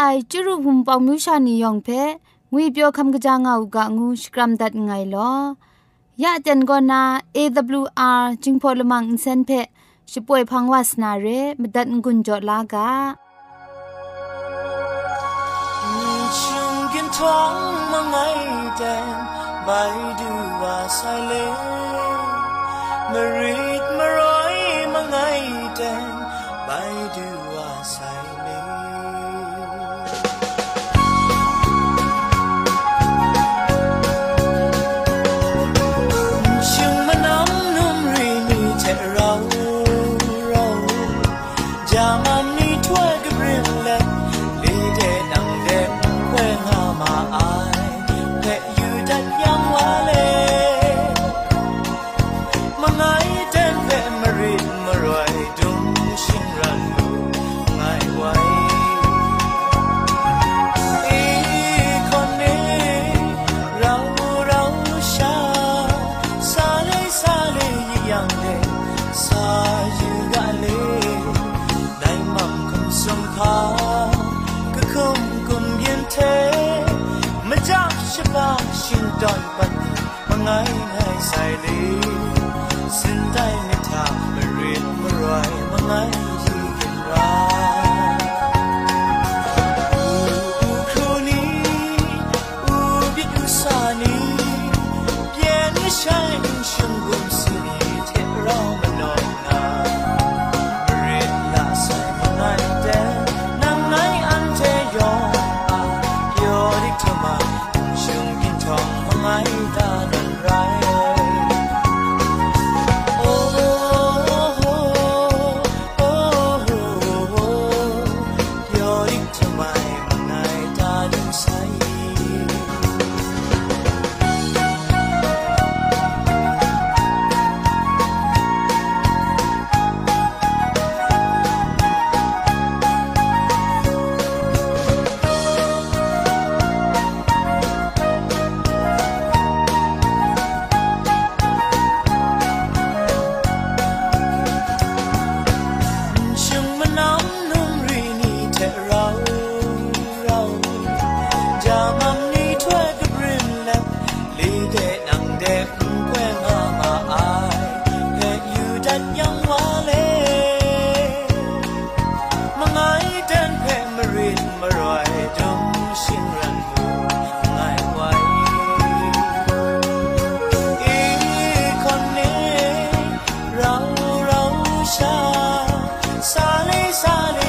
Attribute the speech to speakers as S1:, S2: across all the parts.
S1: ไอจุรุภุมปองมิวชานียองเพงุยเปียวคำกะจางเอากะงูสกรัมดัดไงลอยะเจนกอนา AWR จิงพอลมังอินเซนเพช่วยพังวาสนาเรมดัดงุนจอลากะ
S2: ท้องมาไม่แดงใบดูว่าสายเลมารีดมาร้อยมาไงแดง night. 沙里。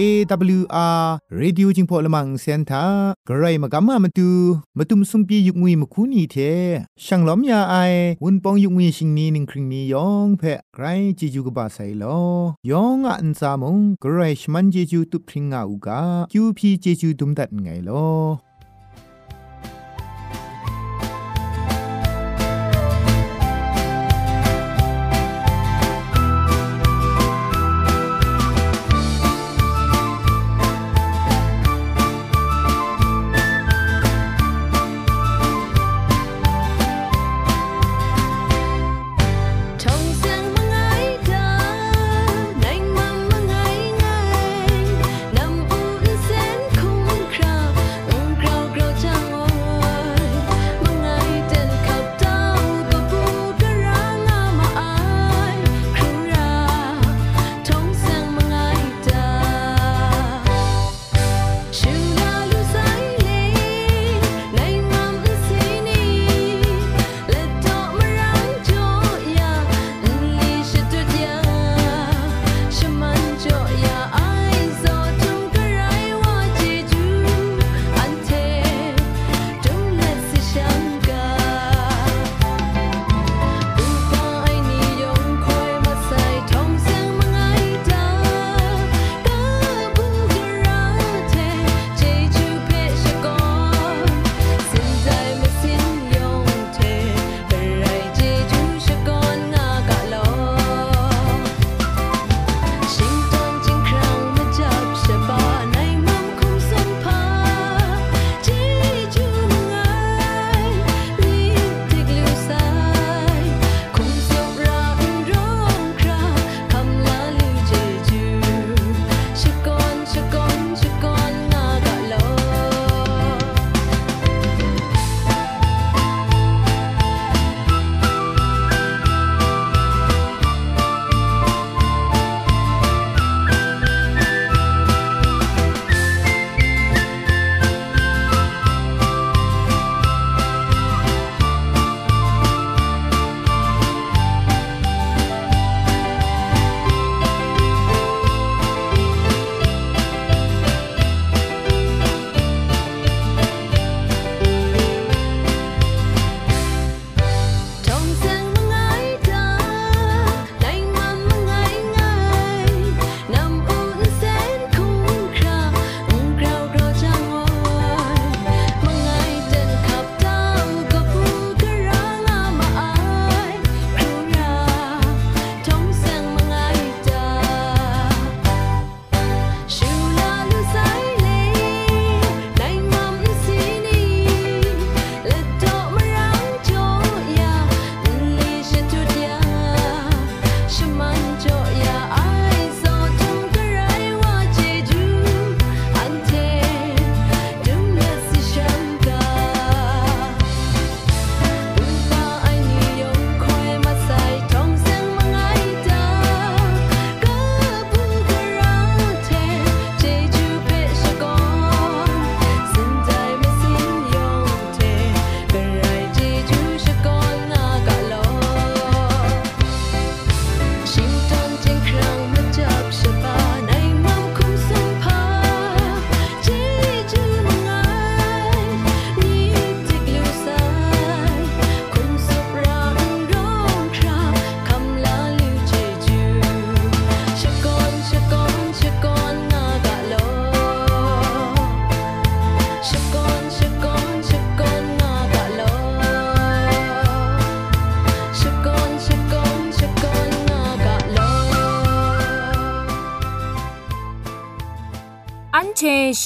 S3: AWR Reducing Polymer Center กระไรมากำมามาดูมาตุมซุมปียุกงุยมคุนีเทช่างล้อมยาไอวุนปองยุกงุยชิงนี้นึงคริงนี้ยองเพะไกรจีจูกบาไซโลยองอันซามงกระไรชมันเจจูตุพริงอาอูกาคิวพีเจจูดุมดัดไงลอ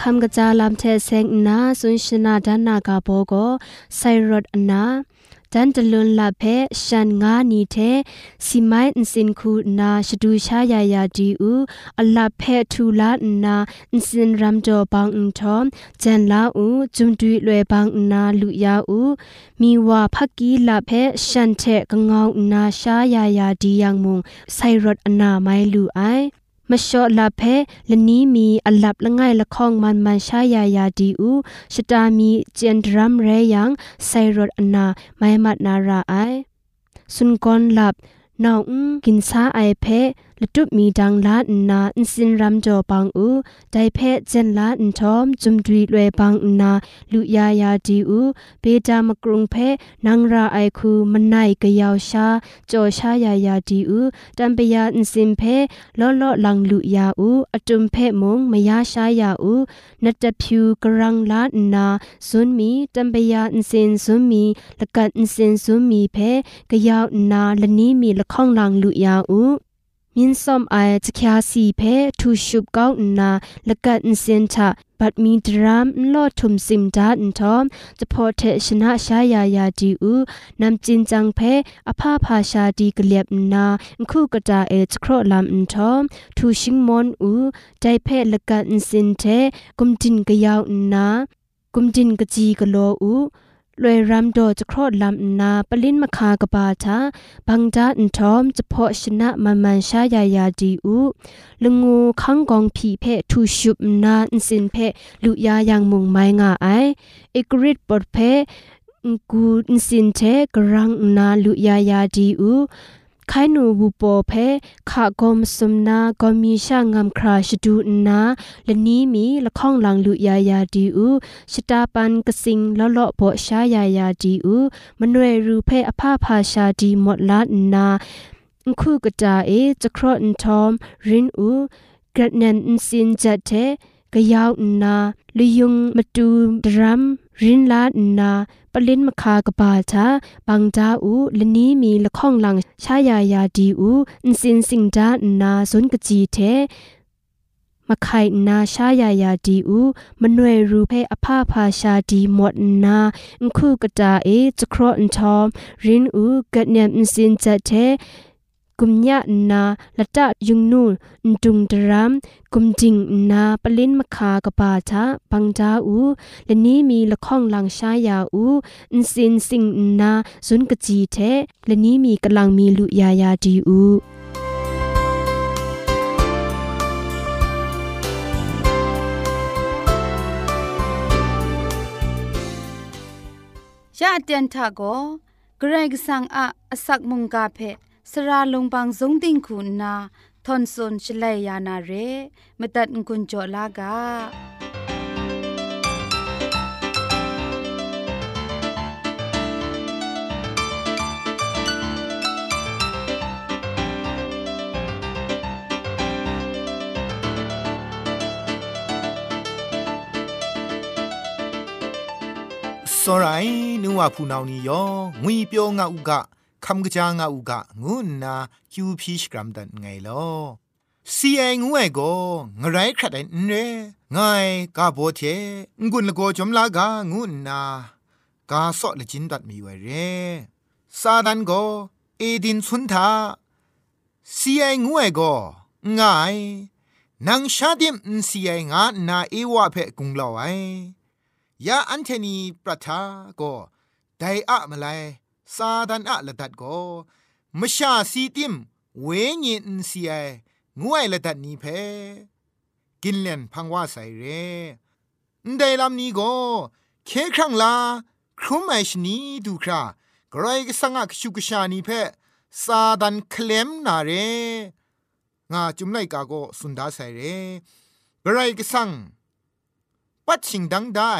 S1: คำกระจาลำ
S4: เทเซงนาสุนชนาดานากาโบโกไซรดอนาจันตะลุนลาเพชันงานีเทစီမိုင်းအစင်ခုနာရှဒူရှာယာယာဒီဦးအလဖဲထူလာနာအစင်ရမ်ဂျောဘောင်အန်ထ ோம் ဂျန်လာဦးဂျုံတွီလွယ်ဘောင်နာလူယာဦးမီဝါဖကီလာဖဲရှန်တဲ့ကငေါနာရှာယာယာဒီယန်မုံဆိုင်ရဒအနာမိုင်လူအိုင် มชอลาเพละนี้มีอัลับละง่ายละคองมันมันชายายาดีอูชะตามีเจนดรัมเรยังไซรดอนาไม่มัดนาราไอสุนกอนลับนาวกินซาไอเพ လတုမီဒန်းလာနာအင်စင်ရမ်ဂျောပန်းဦးဒိုင်ဖဲဂျန်လာအန်ထုံဂျုံဒွီလွယ်ပန်းနာလူယာယာဒီဦးဘေတာမကရုံဖဲနန်ရာအိုက်ခုမနိုင်ကယောက်ရှာကြော်ရှာယာယာဒီဦးတံပယာအင်စင်ဖဲလောလောလန်လူယာဦးအတုံဖဲမုံမယာရှာယာဦးနတ်တဖြူကရန်လာနာဇွန်မီတံပယာအင်စင်ဇွန်မီလကန်အင်စင်ဇွန်မီဖဲကယောက်နာလနီမီလခေါင်လန်လူယာဦး มินซอมไอจะคยาสีเพทูชุบเก้าวนาละกัดอินเซนทะบัดมีดรามลอดทุมซิมดาอินทอมจะพอเทชนะชายายาดีอูนำจินจังเพอภาพาชาดีกเลียบนาอินคู่กระดาเอจครอลามอินทอมทูชิงมอนอูใจเพละกัดอินเซนเทกุมจินกะยาวนากุมจินกะจีกะโลอู ลวยรำโดจะครอดลำนาปลินมะคากบาทาบังดาอันทอมจะพอชนะมันมันชายายาดีอูลงูขังกองผีเพทูชุบนาอินสินเพลุยายังมุงไม้งาไอเอกริดปดเพกูอินสินเทกรังนาลุยายาดีอู ไข่หนูบูปอเพขากอมสมนากอมีช่างงามคราชดูนาและนี้มีละข้องหลังลุยายาดีอูชตาปันกสิงละเลาะโบชายายาดีอูมนเวรูเพอภาพาชาดีหมดละนาคู่กระจาเอจะครอนทอมรินอูกระนันอินสินจัดเทกะยาวนาลุยุงมาตูดรัม รินลานาปลินมคากบาทาบังจาอูละนี้มีละข้องหลังชายายาดีอูอินสินสิงจานาสนกจีเทมะไข่นาชายายาดีอูมนเวรูเพอภาพาชาดีหมดนาอิคู่กระจาเอจะ ครอนทอมรินอูกัดเนียมอินสินจัดเทกุมยะนาละตะยุงนูนดุงดรามกุมจิงนาปลินมคากบาทาปังจาอูและนี้มีละข้องลังชายาอูอินสินสิงนาสุนกจีเทและนี้มีกำลังมีลุยายาดีอู
S1: ยะเตียนทาโกเกรกสังอะอสักมุงกาเพ สระลงบางสงติงคุณนาทอนซนชลัยยานาเรมตัดกุญจลากา
S5: စောရိုင်းနူဝဖူနောင်နီယောငွေပြောငါဥက คำกระจางอุกะงูนาคิวพีชกรัมดันไงลอซีไองูไอโกงไรครัดไอนเรไงกาโบเทงุนละโกจอมลากางูนากาซอละจินดัดมีไวเรซาดันโกเอดินสุนทาซีไองูไอโกง่ายนางชาดิมซีไองานาเอวะเพกุงลาวไอยาอันเทนีประทาโกไดอะมาไล ซาดันอะละดัดโกมชาซีติมเวญินซีไองวยละดัดนี้เพกินเลนพังว่าใส่เรไดลำนี้โกเคครั้งลาครุมไอชนีดูครากรายกสังกชุกชานีเพซาดันเคลมนาเรงาจุมไลกาโกสุนดาใส่เรกรายกสังปัดชิงดังได้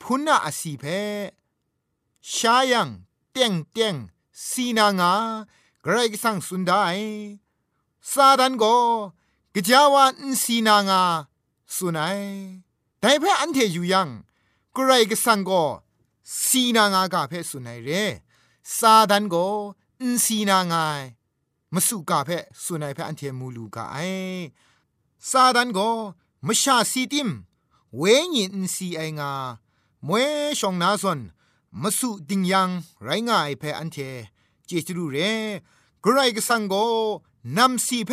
S5: พุนาอสีเพชายัง เตียงเตียงสีนางากรกสังสุนได้ซาดันโกกจาวานสีนางาสุนัยแต่เพื่อันเทอยู่ยังกรกสังโกสีนางากาเพ่สุนัยเรซาดันโกอินสีนางายมสุกาเพ่สุนัยเพ่อันเทมูลูกาไอซาดันโกมชาสีติมเวญินสีไองามวยชองนาซอน มสุดิงยังไรง่ายเพออันเทเจจรูเรกรกสังโกนำสีเพ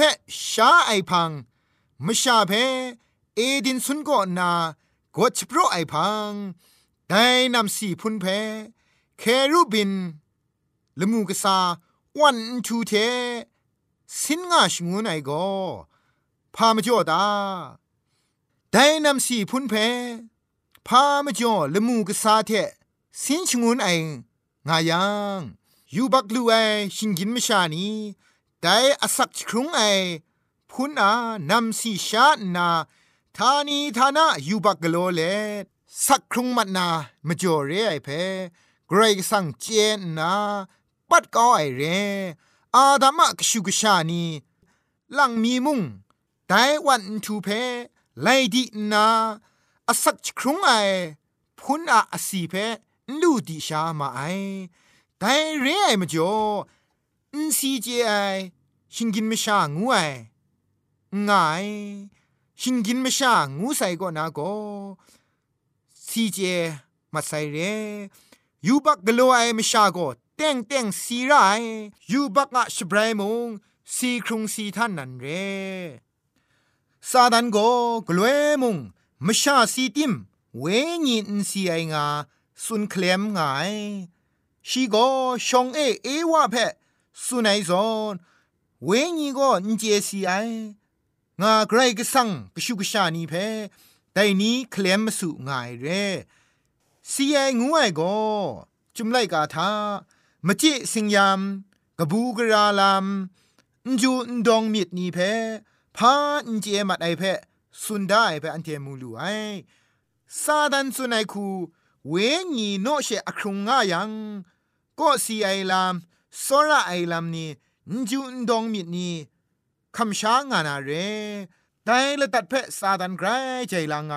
S5: ชาไอพังมชาเพเอดินสุนโกนากดชโปรไอพังได้นำสีพุนเพเครูบินละมูกษาวันทูเทสินงาชงูไนโกพามจ่อดาได้นำสีพุนเพพามจ่อละมูกษาเท สินชงุนไองายังยูบักลูไอชิงกินมชานีแต่อสักครุงไอพุนอานำสีชานาทานีทานะยูบักกโลเลสักครุงมัดนามจ่อเรไอเพเกรกสังเจนนาปัดก้อไอเร อาดามะกชุกชานีลังมีมุงแต่วันทูเพไลดีนาอสักครุงไอพุนอาอสีเพ ลูดิชามาไอแต่เรื่องไอมาจ่ออินซีเจไอชิงกินไม่ชางูไอง่ายชิงกินไม่ชางูใส่ก็นาโกซีเจมาใส่เรยูบักกลัวไอไม่ชาก็เต็งเต็งสีไรยูบักอะชบรายมงสีครุงสีท่านนั่นเรซาดันโกกลัวมงมชาสีติมเวญินสีไองา สุนเคลมไงชีโกชงเอเอวะเพสุนัยซอนเวญีก็นเจสีไองาไกรก็สังกชุกชานีเพแต่นี้เคลมสุงายเรสีไองูไอก็จุมไลกาทามจิสิงยามกบูกราลามจูนดองมิดนีเพพาอินเจมัดไอเพสุนได้เพอันเทมูลูไอซาดันสุนัยคู เวญีโนเชอครุงงายังก็สีไอลามสระไอลามนี่จูนดองมิดนี่คำช้างานาเรแต่ละตัดเพซาดันไกรใจลางไง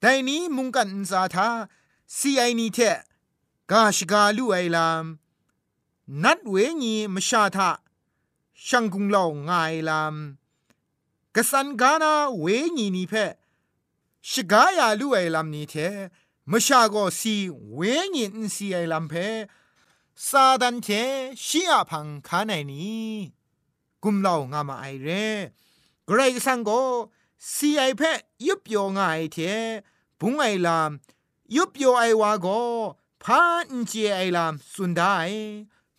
S5: แต่นี้มุงกันซาทาสีไอนี่เทกาชกาลูไอลามนัดเวญีมชาทาช่างกุงเล่าง่ายลามกสันกานาเวญีนี่เพชกายาลูไอลามนี่เท มชาโกสีเวงินสีไอลัมเพซาดันเทชีอาพังคาไนนี้กุมเล่างามาไอเรกรสังโกสีไอเพยุบโยงไอเทบุงไอลามยุบโยไอวาโกพาอินเจไอลามสุนได้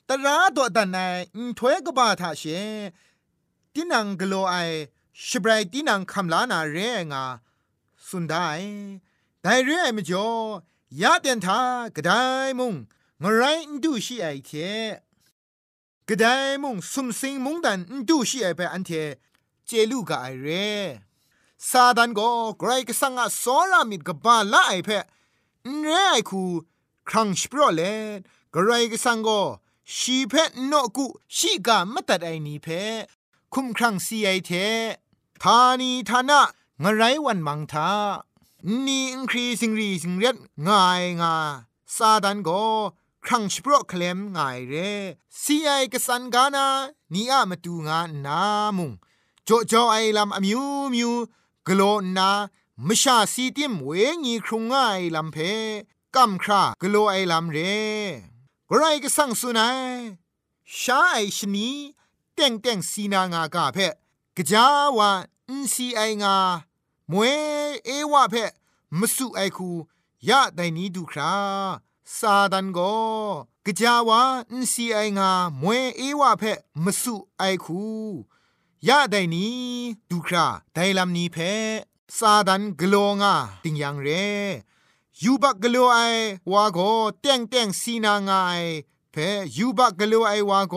S5: ตราตัวดันไออินถวยกบาทาเชตินังกโลไอชบรายตินังคำลานาเรงาสุนได้ แต่เรื่องไอ้มจ่อยาเตียนทากระไดมุงงไรดูชีไอเทกระไดมุงสุมสิงมุงดันดูชีไอไปอันเทเจลูกไอเรซาดันก็ไกรกสังอาสอรามิดกบาละไอเพนเรไอคูครั้งสปรเลไกรกสังก็ชีเพนอกุชีกามตัดไอนีเพคุมครังซีไอเททานีทานะงไรวันมังทา นี่อังครีสิงรีสิงเรียดง่ายงาซาดันโกครั้งชโปรเคลมง่ายเรซีไอกสันกานานี่อะมาตูงานามุงโจโจไอลำอมิวมิวกโลนามชาสีติมเวงีครุงง่ายลำเพกัมครากโลไอลำเรกรก็สังสุนัยชาไอชนีเต่งเต่งสีนางากาเพกจาวาอินซีไองา มวยเอวะเพมสุไอคูยะไดนี้ดูคราซาดันโกกจาวาอินซีไองามวยเอวะเพมสุไอคูยะไดนี้ดูคราไดลำนี้เพซาดันกโลงาติงยังเรยูบักกลัวไอวาโกเต็งเต็งสีนางไอเพยูบักกลัวไอวาโก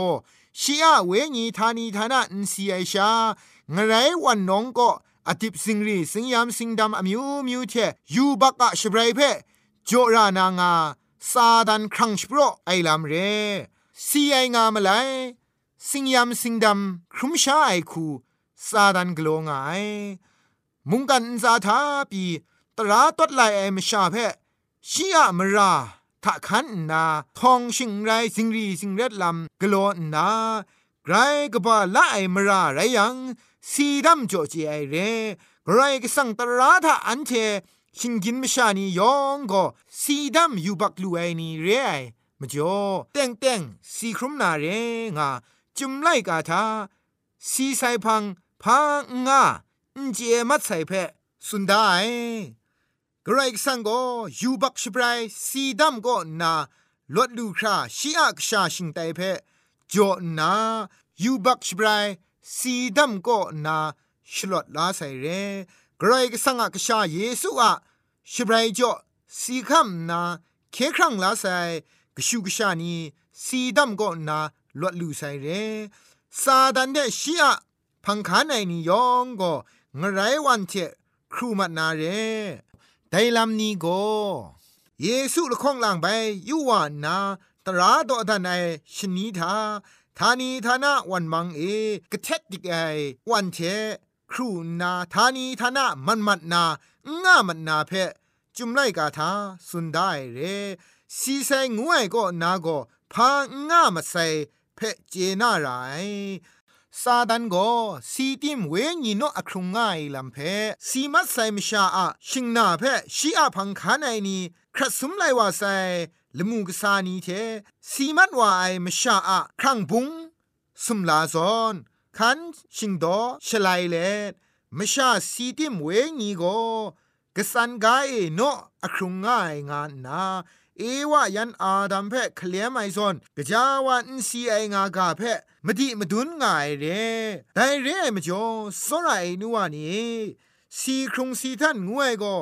S5: ชียเวญีธานีธานะอินซีไอชางไรวันน้องก็ อติปสิงรีสิงยามสิงดำอมิวมิวเทยูบักกะชบรายเพโจรานางาซาดันครังชโปรไอลามเรซีไองามไลสิงยามสิงดำครุมชาไอคูซาดันกลงไอมุงกันซาทาปีตราตดไลไอมชาเพชียมราถ้าขันนาทองชิงไรสิงรีสิงเร็ดลำกโลนาไกรกบาละไอมราไรยัง สีดำโจจีไอเรไกรกสังตราถ้าอันเทชิงกินมชานียองก็สีดำอยู่บักลูไอนี่เรไอมจ่อเต็งเต็งสีครุมนาเรงาจุมไลกาทาสีไซพังพังงาเจมัดใส่เพสุนได้กรสังก็ยูบักชบรายสีดำก็นาลดลูคราชีอักชาชิงไตเพจอนายูบักชบราย สีดำก็นาชลดลาใส่เรกรก็สังกชาเยซูอะชบรายจอสีคำนาเคครั้งลาใส่กชูกชานีสีดำก็นาลดลูใส่เรซาดันเดชีอะพังคาในนิยองก็งไรวันเทครูมานาเรไดลัมนีโกเยซูละข้องหลังไปยูวานาตราดอดันไอชนีทา ทานีทานะวันมังเอกระเทดดิกไอวันเทครูนาทานีทานะมันมัดนาง่ามันนาเพจุมไลกาทาสุนได้เรซีไซงวยก็นาก็พาง่ามาใสเพเจนาไรซาดันโกสีติมเวญีโนอครุงง่ายลำเพสีมัดไซมชาอะชิงนาเพชีอาพังคานไอนีครัสุมไลว่าไซ ลมูกสานีเทสีมัดว่าไอมชาอะครั้งบุงสุมลาซอนคันชิงโดชลายเลมชาสีติมเวญีโกกสันกายโนอครุงง่ายงานนาเอวายันอาดัมเพคเคลียไมซอนกะจาวันซีไองากาเพมดิมดุนง่ายเรไดเรมจ่อสไรนัวนีสีครุงสีท่านงวยก็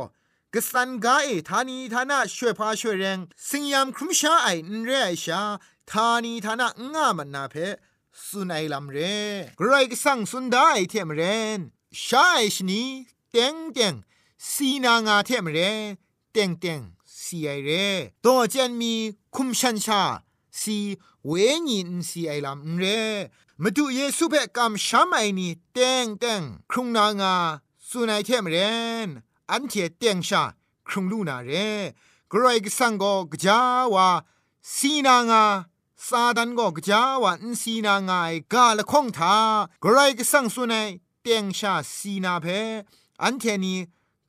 S5: กสันกาเอทานีทานะช่วยพาช่วยแรงสิงยามครุมชาไอนเรไอชาทานีทานะง่ามันนาเพสุนัยลำเรกรก็สั่งสุนได้เทมเรนชาไอชนีเต็งเต็งสีนางาเทมเรเต็งเต็งสีไอเรตัวเจนมีคุมชันชาสีเวญินสีไอลำเรมาดูเยซูเบกำช้ำไอนี่เต็งเต็งครุงนางาสุนัยเทมเรน อันเทเต็งชาครุงลูนาเรกรอยกสังโกกจาวาสีนางาซาดันก็กจาวันสีนางายกาละคงทากรายกสังสุนัยเตียงชาสีนาเพอันเทนี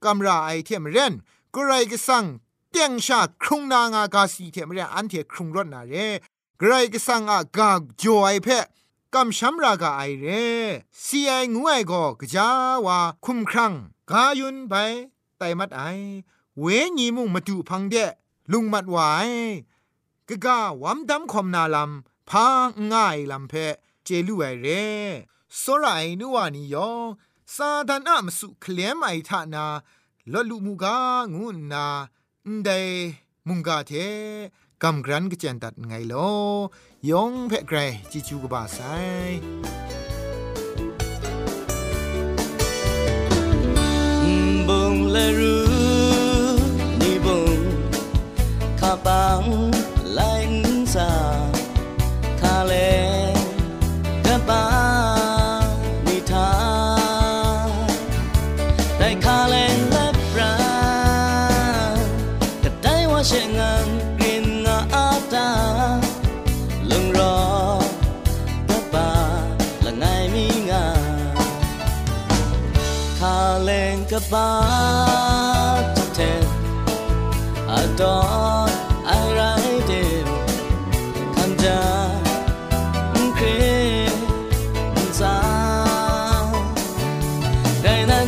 S5: กำราไอเทมเรนกรายกสังเตียงชาครุงนางากาสีเทมเรนอันเทครุงรถนาเรกรายกสังอากาจอยเพกำช้ำรากาไอเรสีไองวยก็กจาวาคุมครัง กายุนไปไตมัดไอเวญีมุงมาดูพังเดลุงมัดไหวกะกะวัมดัมคอมนาลัมพาง่ายลำเพเจลูไอเรสรายนัวนิยองซาดานอะมสุเคลมไอทานาลอลูมูกางูนาเดมุงกาเทกัมกรันกเจนตัดไงโลยองเพ่ไกรจิจูกบาไซ
S2: บุงเลรูนี่บุงข้าปังไลน์ซาคาเลกะปานิทาได้คาเลและปรายงกรินงาอาตาลงรอตะบาละไงมีงาคาเลงกะบา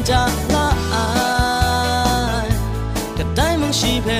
S2: ကြလာကတိုင်းမရှိပဲ